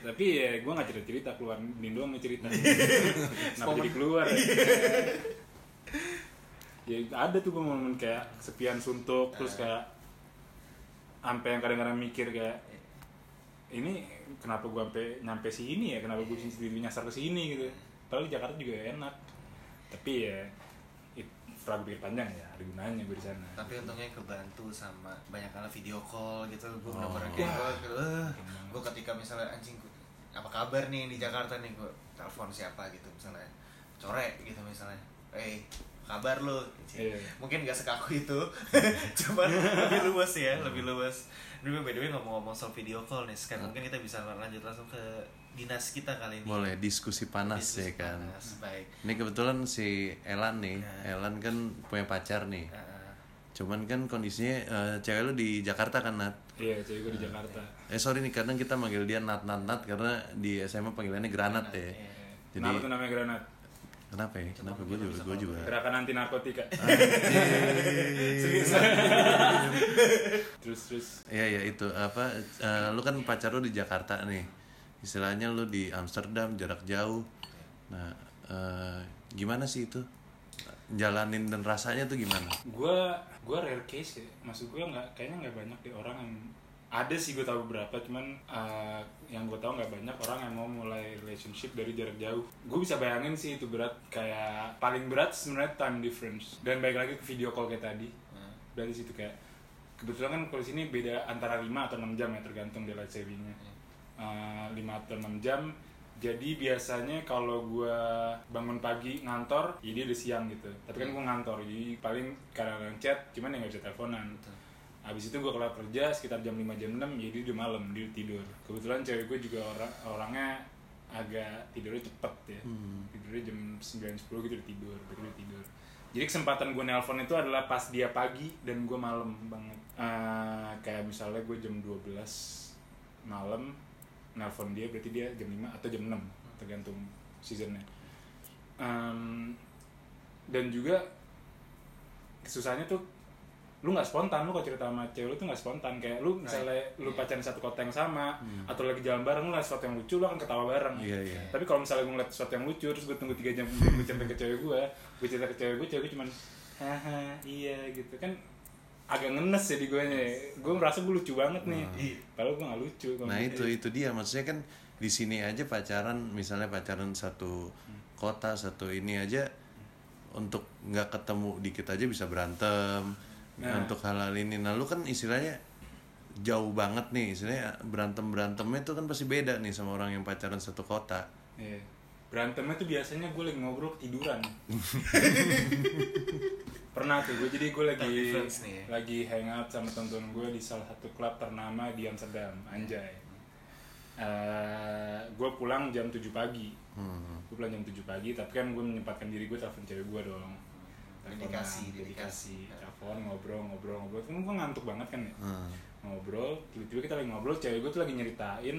Tapi ya gue gak cerita cerita keluar ini doang nih cerita. Kenapa jadi keluar? Ya ada tuh gue momen kayak sepian suntuk terus kayak sampai yang kadang-kadang mikir kayak ini kenapa gue sampai nyampe sini ya? Kenapa gue sendiri nyasar ke sini gitu padahal di Jakarta juga enak. Tapi ya it, setelah gue pikir panjang ya ada gunanya gue di sana. Tapi untungnya kebantu sama banyak kali video call gitu. Gue Oh. bener-bener kayak gue gue ketika misalnya anjing gue apa kabar nih di Jakarta nih? Gue telepon siapa? gitu misalnya. Core gitu misalnya. Eh kabar lu Iya. mungkin gak sekaku itu cuman lebih luas ya lebih luas Dulu by the way ngomong-ngomong soal video call nih sekarang mungkin kita bisa lanjut langsung ke dinas kita kali ini Boleh diskusi panas Diskusi ya kan. panas, baik Ini kebetulan si Elan nih, Ya. Elan kan punya pacar nih. Uh, Cuman kan kondisinya eh, cewek lu di Jakarta kan Nat. iya cewek gue di Jakarta Eh sorry nih kadang kita manggil dia Nat Nat Nat karena di SMA panggilannya Granat ya. iya. Jadi kenapa tuh namanya granat kenapa ya? Kenapa gue juga gue juga. gerakan anti narkotika terus terus Iya ya itu apa? eh, lu kan pacar lu di Jakarta nih. Istilahnya lu di Amsterdam jarak jauh. Nah eh, gimana sih itu? Jalanin dan rasanya tuh gimana? gue gue rare case ya maksud gue nggak kayaknya nggak banyak deh orang yang ada sih gue tahu beberapa cuman uh, yang gue tahu nggak banyak orang yang mau mulai relationship dari jarak jauh. Gue bisa bayangin sih itu berat kayak paling berat sebenarnya time difference. Dan baik lagi ke video call kayak tadi. Berarti situ kayak kebetulan kan kalau sini beda antara 5 atau 6 jam ya tergantung daylight savingnya. Uh, 5 atau 6 jam. Jadi biasanya kalau gue bangun pagi ngantor ya dia udah siang gitu. Tapi kan gue ngantor jadi paling kadang-kadang chat cuman ya nggak bisa teleponan Habis itu gue kelar kerja sekitar jam 5 jam 6 jadi udah malam dia tidur. Kebetulan cewek gue juga orang orangnya agak tidurnya cepet ya. Tidurnya jam 9 10 gitu udah tidur berarti udah tidur. Jadi kesempatan gue nelpon itu adalah pas dia pagi dan gue malam banget. Eh, kayak misalnya gue jam 12 malam nelpon dia berarti dia jam 5 atau jam 6 tergantung seasonnya. Em, dan juga susahnya tuh lu nggak spontan lu kalau cerita sama cewek lu tuh nggak spontan. Kayak lu misalnya lu pacaran satu kota yang sama atau lagi jalan bareng lu liat sesuatu yang lucu lu akan ketawa bareng. Iya, iya. tapi kalau misalnya gue ngeliat sesuatu yang lucu terus gue tunggu tiga jam gue cerita ke cewek gue gue cerita ke cewek gue cewek gue cuman haha iya gitu. Kan agak ngenes ya di gue nya. Gue merasa gue lucu banget nih. Padahal gue gak lucu Nah gitu. itu itu dia. Maksudnya kan di sini aja pacaran misalnya pacaran satu kota satu ini aja untuk nggak ketemu dikit aja bisa berantem Nah. untuk hal-hal ini. Nah lu kan istilahnya jauh banget nih istilahnya berantem berantemnya itu kan pasti beda nih sama orang yang pacaran satu kota. Iya. Berantemnya tuh biasanya gue lagi ngobrol ketiduran. Pernah tuh gue jadi gue lagi nih ya. lagi hangout sama teman-teman gue di salah satu klub ternama di Amsterdam, Anjay. Eh, gue pulang jam 7 pagi. Hmm. Gue pulang jam 7 pagi, tapi kan gue menyempatkan diri gue telepon cewek gue dong. Teleponan, Dedikasi, dedikasi, telepon, ngobrol, ngobrol, ngobrol. Kan gue ngantuk banget kan ya. Hmm. ngobrol tiba-tiba kita lagi ngobrol cewek gue tuh lagi nyeritain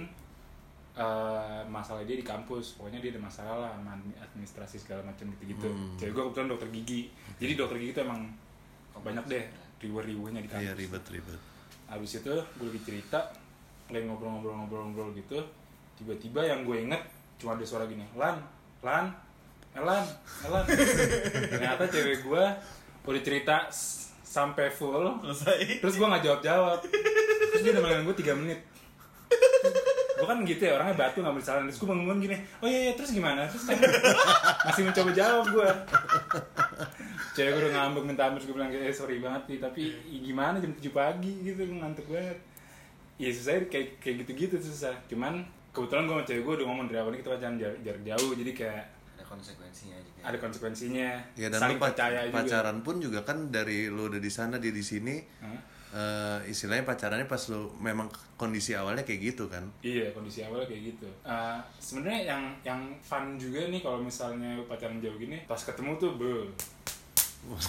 eh, masalah dia di kampus. Pokoknya dia ada masalah lah sama administrasi segala macam gitu-gitu. Cewek gue kebetulan dokter gigi. Jadi dokter gigi tuh emang banyak deh ribu-ribunya di Iya kampus. ribet-ribet. habis itu gue lagi cerita lagi ngobrol-ngobrol-ngobrol-ngobrol gitu. Tiba-tiba yang gue inget cuma ada suara gini lan lan elan elan. Ternyata cewek gue udah cerita sampai full. Selesai. Terus gue nggak jawab jawab terus dia udah gue 3 menit. Gue kan gitu ya orangnya batu nggak bersalah. Terus gue bangun gini oh iya, iya terus gimana? Terus kan masih mencoba jawab gue cewek gue udah ngambek minta ampun terus gue bilang eh sorry banget nih tapi gimana jam 7 pagi gitu ngantuk banget. Ya susah kayak kayak gitu-gitu susah. Cuman kebetulan gue sama cewek gue udah ngomong dari awal kita pacaran jarak, jarak jauh jadi kayak konsekuensinya juga ada konsekuensinya Ya dan saling lu percaya juga pacaran pun juga kan dari lu udah di sana dia di sini. Hah? eh, istilahnya pacarannya pas lu memang kondisi awalnya kayak gitu kan. Iya kondisi awalnya kayak gitu. Uh, Sebenarnya yang yang fun juga nih kalau misalnya pacaran jauh gini, pas ketemu tuh be. Pas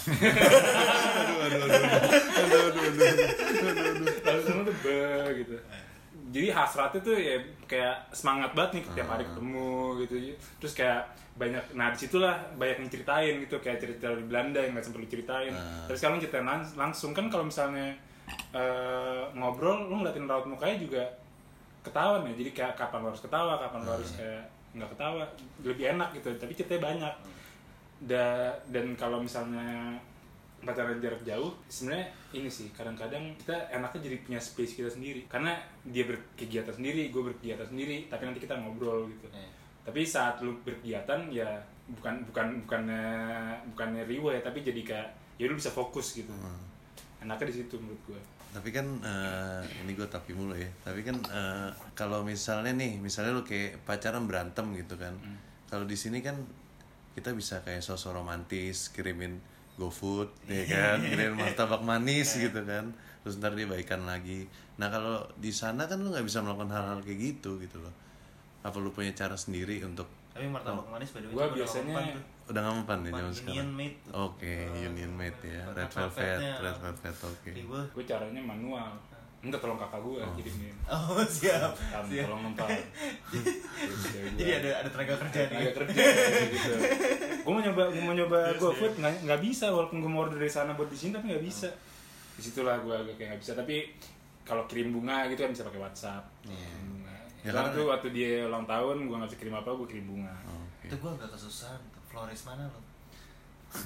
ketemu tuh be gitu. Jadi hasratnya tuh ya kayak semangat banget nih tiap hari ketemu gitu. Terus kayak banyak nah di situlah banyak yang ceritain gitu. Kayak cerita di Belanda yang nggak sempat lu ceritain. Terus kalau ceritain lang- langsung. Kan kalau misalnya eh, ngobrol lu ngeliatin raut mukanya juga ketahuan ya. Jadi kayak kapan lo harus ketawa kapan lo harus kayak nggak ketawa. Lebih enak gitu. Tapi ceritanya banyak. Da dan kalau misalnya pacaran jarak jauh sebenarnya ini sih kadang-kadang kita enaknya jadi punya space kita sendiri karena dia berkegiatan sendiri gue berkegiatan sendiri tapi nanti kita ngobrol gitu Iya. tapi saat lu berkegiatan ya bukan bukan bukannya bukannya riwa ya tapi jadi kayak ya lu bisa fokus gitu enaknya di situ menurut gue Tapi kan eh, ini gue tapi mulu ya. Tapi kan eh, kalau misalnya nih, misalnya lu kayak pacaran berantem gitu kan. Kalau di sini kan kita bisa kayak sosok romantis, kirimin GoFood, ya kan, kirimin martabak manis gitu kan. Terus ntar dia baikan lagi. Nah kalau di sana kan lu nggak bisa melakukan hal-hal kayak gitu gitu loh. Apa lu punya cara sendiri untuk Tapi martabak manis by the way Gua biasanya- udah nggak mempan nih Mempan zaman Union sekarang? Made tuh. Oke, Union Made ya, Red Velvet. Red Velvet, oke. Gua gue caranya manual minta tolong kakak gue kirimin Oh siap. Tam, siap. tolong nempel Jadi ada ada tenaga kerja nih. agak kerja gitu gue mau nyoba gue mau nyoba GoFood nggak nggak bisa walaupun gue mau order dari sana buat di sini tapi nggak bisa di situlah gue agak kayak nggak bisa tapi kalau kirim bunga gitu kan bisa pakai WhatsApp Kirim bunga Ya, ya, karena- tuh waktu dia ulang tahun gue nggak bisa kirim apa gue kirim bunga Oke. Itu gua agak kesusahan. Flores mana lo?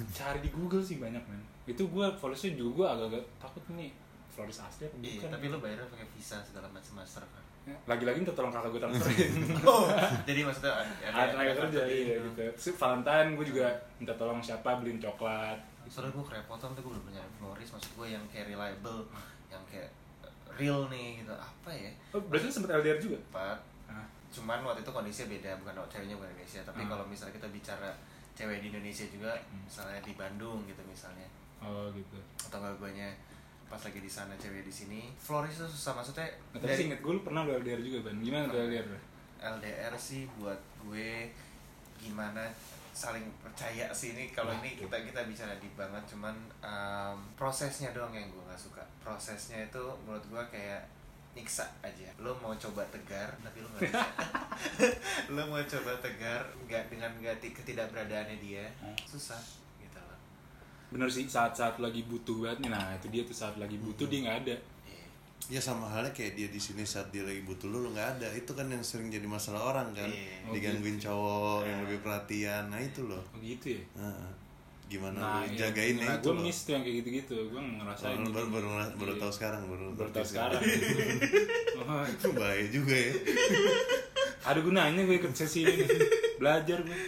cari di Google sih banyak men itu gue followersnya juga gue agak-agak takut nih Flores asli apa Iya, bukan tapi lo bayarnya pakai visa segala macam master kan. Ya, lagi-lagi minta tolong kakak gue transferin Oh, jadi maksudnya ada, ada tenaga kerja iya gitu Si Valentine gue juga minta tolong siapa beliin coklat Soalnya gue kerepotan tuh gue belum punya Floris maksud gue yang kayak reliable, yang kayak uh, real nih gitu. Apa ya? oh, berarti sempet LDR juga Empat. ah. Cuman waktu itu kondisinya beda, bukan ceweknya bukan Indonesia. Tapi Hmm. kalau misalnya kita bicara cewek di Indonesia juga, misalnya di Bandung gitu misalnya, oh gitu atau enggak guanya pas lagi di sana cewek di sini, Floris itu susah maksudnya nah, tapi sih inget gue lu pernah lu LDR juga ban gimana tuh LDR? LDR sih buat gue gimana saling percaya sih. Ini kalau ini kita kita bicara di banget cuman um, prosesnya doang yang gue nggak suka. Prosesnya itu menurut gue kayak nyiksa aja. Lo mau coba tegar tapi lo nggak bisa. Lo mau coba tegar nggak dengan nggak ti- ketidakberadaannya dia susah. gitu bener sih saat-saat lagi butuh banget nih nah itu dia tuh saat lagi butuh dia nggak ada Iya. Ya sama halnya kayak dia di sini saat dia lagi butuh lu lu nggak ada. Itu kan yang sering jadi masalah orang kan. Iya. Oh, Digangguin cowok yang lebih perhatian. Nah itu loh. oh gitu ya Nah, gimana nah lu nah, itu gue loh. miss tuh yang kayak gitu-gitu gue ngerasain Oh, lu baru baru baru Iya. tahu sekarang baru baru tahu sekarang oh, Itu bahaya juga ya. ada gunanya gue ikut sesi ini belajar gue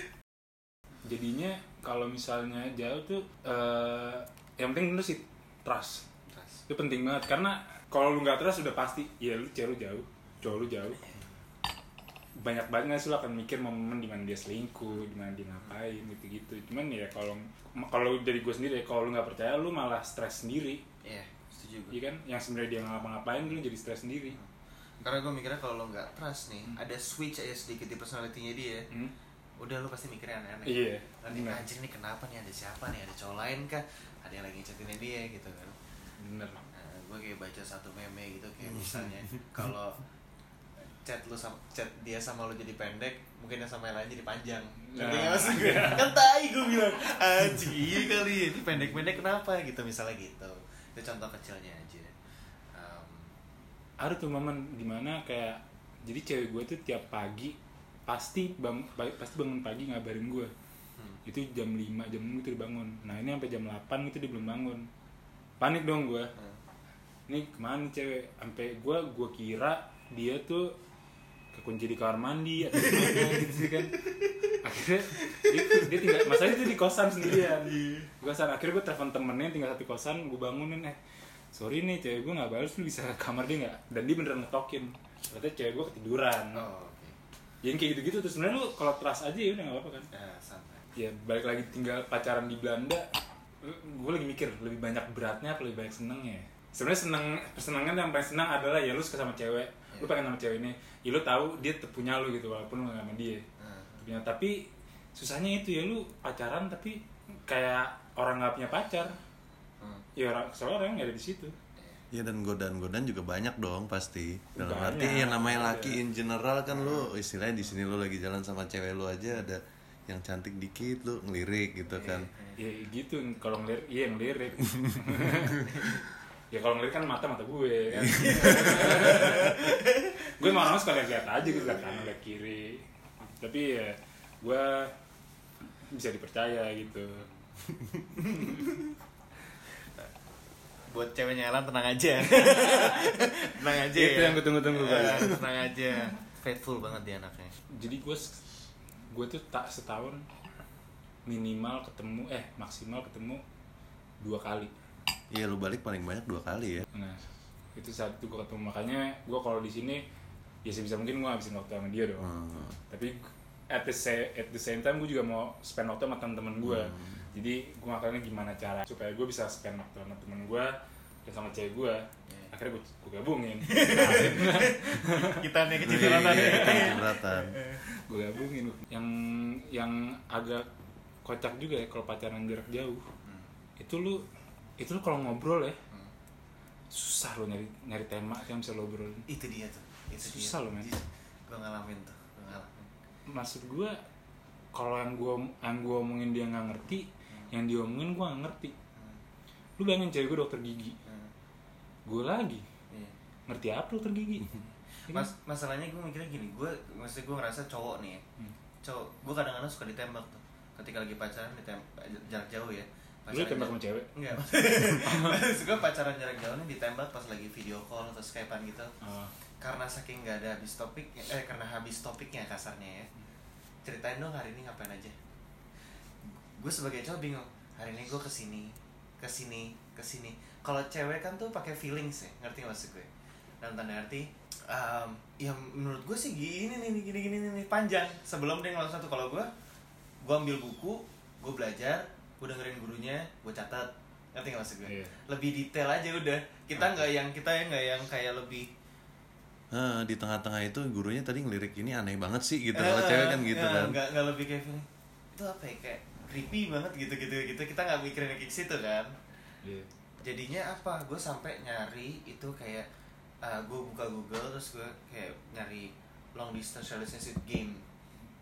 jadinya kalau misalnya jauh tuh eh, yang penting bener sih trust. Terus. itu penting banget karena kalau lu nggak trust udah pasti ya lu cewek lu jauh cowok lu jauh. Banyak banget nggak sih lu akan mikir momen di mana dia selingkuh di mana dia ngapain gitu gitu cuman ya kalau kalau dari gue sendiri ya kalau lu nggak percaya lu malah stres sendiri. Iya setuju gue iya kan? Yang sebenarnya dia ngapa-ngapain lu jadi stres sendiri. Karena gue mikirnya kalau lo nggak trust nih ada switch aja sedikit di personality-nya dia. Hmm? Udah lu pasti mikirnya aneh-aneh. Iya, Nanti benar. anjir nih kenapa nih? Ada siapa nih? Ada cowok lain kah? Ada yang lagi chatinnya dia gitu kan. Bener nah, gue kayak baca satu meme gitu kayak misalnya kalau chat lu sama chat dia sama lu jadi pendek mungkin yang sama yang lain jadi panjang. Nah, ngerti nggak maksud gue kan tai gue bilang anjir iya kali ya, ini pendek-pendek kenapa? Gitu misalnya gitu. Itu contoh kecilnya aja. Um, ada tuh momen di mana kayak jadi cewek gue tuh tiap pagi pasti bang pa- pasti bangun pagi ngabarin gue Hmm. itu jam 5 jam 6 itu dibangun nah ini sampai jam 8 itu dia belum bangun. Panik dong gue hmm. ini ke mana nih cewek? Sampai gue gue kira dia tuh kekunci di kamar mandi atau gimana gitu sih kan. Akhirnya dia, dia tinggal masalahnya itu di kosan sendirian di kosan. Akhirnya gue telepon temennya tinggal satu kosan gue bangunin eh sorry nih cewek gue nggak balas lu bisa ke kamar dia nggak? Dan dia beneran ngetokin. Ternyata cewek gue ketiduran. Oh yang kayak gitu-gitu tuh sebenarnya lu kalau trust aja ya udah nggak apa-apa kan? Ya santai. Ya balik lagi tinggal pacaran di Belanda gue lagi mikir lebih banyak beratnya apa lebih banyak senengnya ya? sebenarnya seneng kesenangan yang paling senang adalah ya lu suka sama cewek. Lu pengen sama cewek ini ya lu tahu dia punya lu gitu walaupun lu gak sama dia. Nah, punya tapi susahnya itu ya lu pacaran tapi kayak orang nggak punya pacar. Hmm. ya orang soalnya orang nggak ada di situ Ya dan godaan-godaan juga banyak dong pasti. Dalam Banyak, arti yang namanya laki in general kan lu istilahnya di sini lu lagi jalan sama cewek lu aja ada yang cantik dikit lu ngelirik gitu kan. ya gitu kalau ngelirik iya ngelirik. Ya kalau ngelirik kan mata mata gue kan. Gue orang sekali lihat aja gitu lihat kanan lihat kiri. Tapi ya gue bisa dipercaya gitu buat ceweknya Elan tenang aja. Tenang aja Itu ya. yang gue tunggu-tunggu, Bang. Eh, tenang aja. Faithful banget dia anaknya. Jadi gue gue tuh tak setahun minimal ketemu eh maksimal ketemu dua kali. Iya lu balik paling banyak dua kali ya. nah itu saat itu gue ketemu. Makanya gue kalau di sini ya sebisa mungkin gue habisin waktu sama dia dong. Hmm. tapi at the same at the same time gue juga mau spend waktu sama temen-temen gue jadi gue makanya gimana cara supaya gue bisa spend waktu sama temen gue dan sama cewek gue akhirnya gue, gue gabungin. Kita nih Iya, kecipratan ya. Kecipratan. gue gabungin. Yang yang agak kocak juga ya kalau pacaran jarak jauh. Itu lu itu lu kalau ngobrol ya susah lo nyari nyari tema yang bisa lo obrolin. Itu dia tuh. Itu Susah loh, men. gue ngalamin tuh gue ngalamin. Maksud gue kalau yang gue yang gue omongin dia nggak ngerti yang dia omongin gue nggak ngerti lu bayangin cewek gue dokter gigi Hmm. gue lagi Iya. ngerti apa dokter gigi Ya kan? Mas, masalahnya gue mikirnya gini, gue maksudnya gue ngerasa cowok nih, ya. Hmm. cowok, gue kadang-kadang suka ditembak tuh, ketika lagi pacaran ditembak jarak jauh ya. lu tembak sama cewek Enggak, gue pacaran jarak jauh nih ditembak pas lagi video call atau skypean gitu, Oh, karena saking nggak ada habis topik, eh karena habis topiknya kasarnya ya. Ceritain dong hari ini ngapain aja. Gue sebagai cowok bingung, hari ini gue ke sini, ke sini, ke sini. Kalau cewek kan tuh pakai feelings ya, ngerti nggak maksud gue? Dalam tanda arti, um, ya menurut gue sih gini nih, gini gini nih, panjang. Sebelum dia ngelakuin satu, kalau gue, gue ambil buku, gue belajar, gue dengerin gurunya, gue catat, ngerti nggak maksud gue? Iya. Lebih detail aja udah. Kita nggak yang kita ya nggak yang kayak lebih Nah, di tengah-tengah itu gurunya tadi ngelirik ini aneh banget sih gitu. Eh, Kalau cewek kan gitu ya, kan. nggak nggak lebih kayak itu apa ya kayak creepy banget gitu gitu gitu. Kita nggak mikirin kayak situ kan. Iya. jadinya apa? Gue sampai nyari itu kayak gue buka Google terus gue kayak nyari long distance relationship game.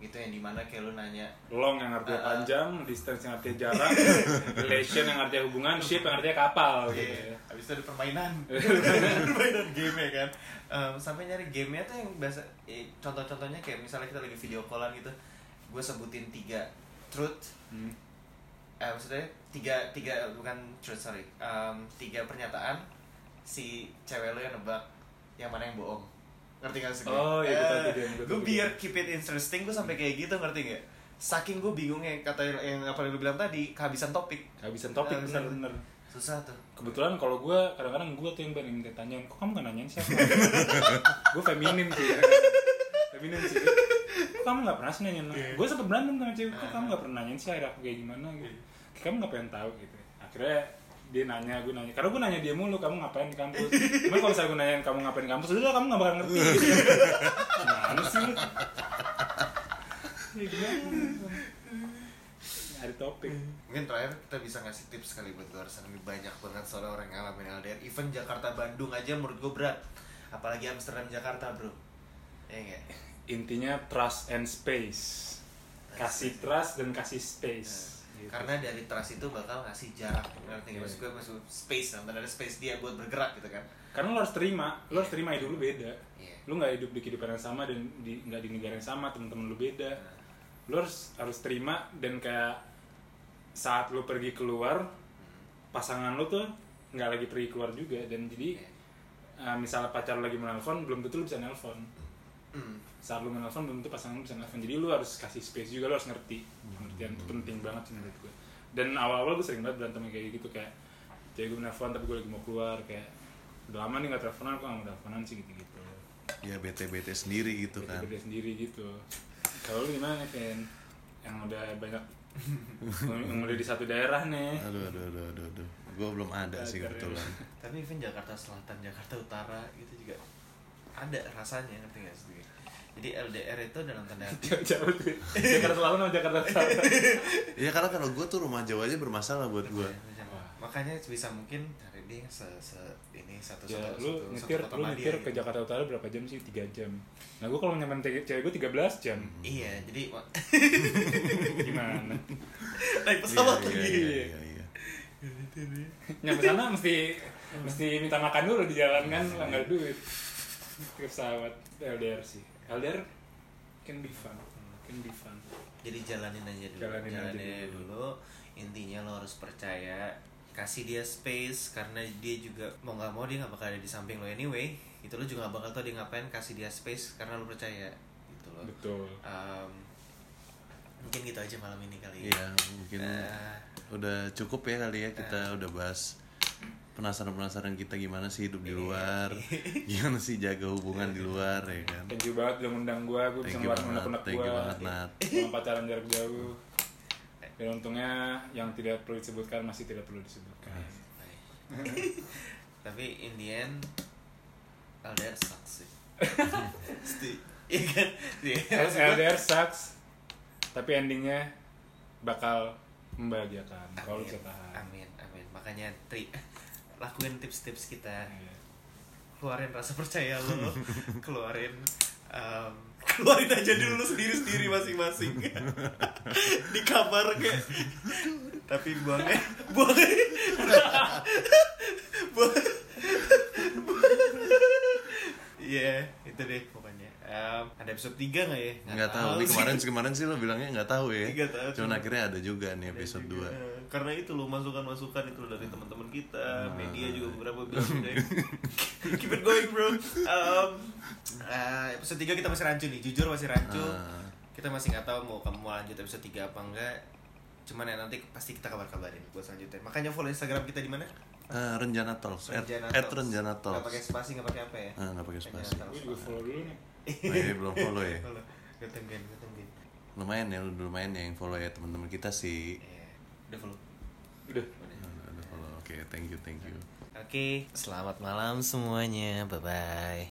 Gitu yang di mana kayak lu nanya long yang artinya ah. panjang distance yang artinya jarak relation yang artinya hubungan ship yang artinya kapal gitu Iya, ya habis itu ada permainan. Permainan game ya kan. Em, sampai nyari gamenya tuh yang biasa eh, contoh-contohnya kayak misalnya kita lagi video callan gitu gue sebutin tiga truth. Hmm. eh maksudnya tiga tiga bukan truth sorry. Em, tiga pernyataan si cewek lo yang nebak yang mana yang bohong. Ngerti gak sih Oh, iya, gua tahu gue biar keep it interesting gue sampai kayak gitu ngerti gak saking gue bingungnya kata yang apa yang lu bilang tadi kehabisan topik. Kehabisan topik Kehabisan- bener-bener susah tuh. Kebetulan kalau gue kadang-kadang gue tuh yang banyak minta tanyain kok kamu gak nanyain siapa? Gue feminim sih ya. feminim sih kamu gak pernah sih nanyain gue sempet berantem sama cewek kok kamu gak pernah nanyain sih akhir aku kayak gimana gitu? Kayak kamu gak pengen tahu gitu. Akhirnya dia nanya gue nanya karena gue nanya dia mulu kamu ngapain di kampus? Cuma kalau misalnya gue nanyain kamu ngapain di kampus? Udah kamu gak bakal ngerti. Gitu. gimana sih? Lu Ya, gimana? nyari topik. Mungkin terakhir kita bisa ngasih tips kali buat luar sana. Ini Banyak banget soalnya orang yang ngalamin LDR Even Jakarta Bandung aja menurut gue berat. Apalagi Amsterdam Jakarta bro. Ya nggak? Intinya trust and space. Kasih trust. dan kasih space. Gitu. Karena dari trust itu bakal ngasih jarak Ngerti nggak? Maksud gue maksud space Nanti ada space dia buat bergerak gitu kan. Karena lo harus terima lo harus terima hidup lu beda. Iya. lu nggak hidup di kehidupan yang sama dan di nggak di negara yang sama teman-teman lu beda. Lo harus harus terima dan kayak saat lu pergi keluar pasangan lu tuh nggak lagi pergi keluar juga. Dan jadi eh, misalnya pacar lu lagi menelpon belum tentu lu bisa nelpon Hmm. Saat lu menelpon belum tentu pasangan lu bisa nelpon jadi lu harus kasih space juga lu harus ngerti pengertian itu penting banget sih menurut gue dan awal-awal gue sering banget berantem kayak gitu kayak jadi gue menelpon tapi gue lagi mau keluar kayak udah lama nih gak teleponan kok gak mau teleponan sih gitu-gitu Ya bete-bete sendiri gitu kan. beda sendiri gitu kalau lu gimana Ken yang udah banyak yang udah di satu daerah nih Aduh, aduh, aduh, aduh, aduh. Gue belum ada sih Pacar ya. kebetulan. Tapi even Jakarta Selatan, Jakarta Utara gitu juga ada rasanya ngerti nggak sih? Jadi LDR itu dalam tanda arti. Jauh tuh Jakarta Selatan sama Jakarta Selatan. Ya karena kalau gue tuh rumah jauh aja bermasalah buat gue. makanya sebisa mungkin cari dia se, se ini satu ya satu lu satu, nyetir satu lu nyetir dia ke gitu. Jakarta Utara berapa jam sih? Tiga jam. Nah gue kalau nyamperin cewek cewek gue 13 jam. Iya, jadi gimana? Naik pesawat Iya, lagi. iya, iya, iya. nyampe sana mesti mesti minta makan dulu di jalan kan lah nggak ada duit. Ke pesawat LDR sih LDR can be fun can be fun Jadi jalanin aja dulu. Jalanin aja aja dulu. dulu. Intinya lo harus percaya, kasih dia space karena dia juga mau nggak mau dia nggak bakal ada di samping lo anyway. Itu lo juga nggak bakal tau dia ngapain, kasih dia space karena lo percaya gitu loh. betul Um, mungkin gitu aja malam ini kali ya. Iya, mungkin Eh, udah cukup ya kali ya kita udah bahas penasaran-penasaran kita gimana sih hidup di luar, gimana sih jaga hubungan di luar ya kan. Thank you banget udah ngundang gue, gue bisa ngeluarin thank gue you banget Nat. Sama pacaran jarak jauh Dan untungnya yang tidak perlu disebutkan masih tidak perlu disebutkan Tapi in the end LDR sucks sih. Sti- Iya kan? Iya. LDR sucks Tapi endingnya bakal membahagiakan Kalau bisa tahan amin, amin. Makanya tri lakuin tips-tips kita. Iya. Keluarin rasa percaya lo, keluarin em, keluarin aja dulu sendiri-sendiri masing-masing. Di kamar kayak tapi buangnya buangnya buang Iya, itu deh pokoknya. Em, ada episode 3 gak ya? Nggak tahu, Ini sih. kemarin kemarin sih lo bilangnya nggak tahu ya. Nggak tahu, Cuman cuma- akhirnya ada juga nih episode 2 Iya, Karena itu lo masukan-masukan itu dari teman-teman kita, Ah. media juga beberapa bilang udah keep it going bro. Um, uh, episode 3 kita masih rancu nih, jujur masih rancu. Ah. Kita masih nggak tahu mau kamu mau lanjut episode 3 apa enggak. Cuman ya nanti pasti kita kabar-kabarin buat selanjutnya. Makanya follow Instagram kita di mana? Eh, Renjana Talks, at, Renjana at Talks. Renjana Nggak Talks. pakai spasi, nggak pakai apa ya? Ah, nggak pakai Renjana spasi. Gue juga follow dulu nih iya, belum follow ya. Follow. Gue tungguin, gue tungguin. Lumayan ya, lumayan ya yang follow ya teman-teman kita sih. Iya. Udah follow. Udah Udah. Udah follow. Oke, thank you, thank you. Oke, selamat malam semuanya. Bye bye.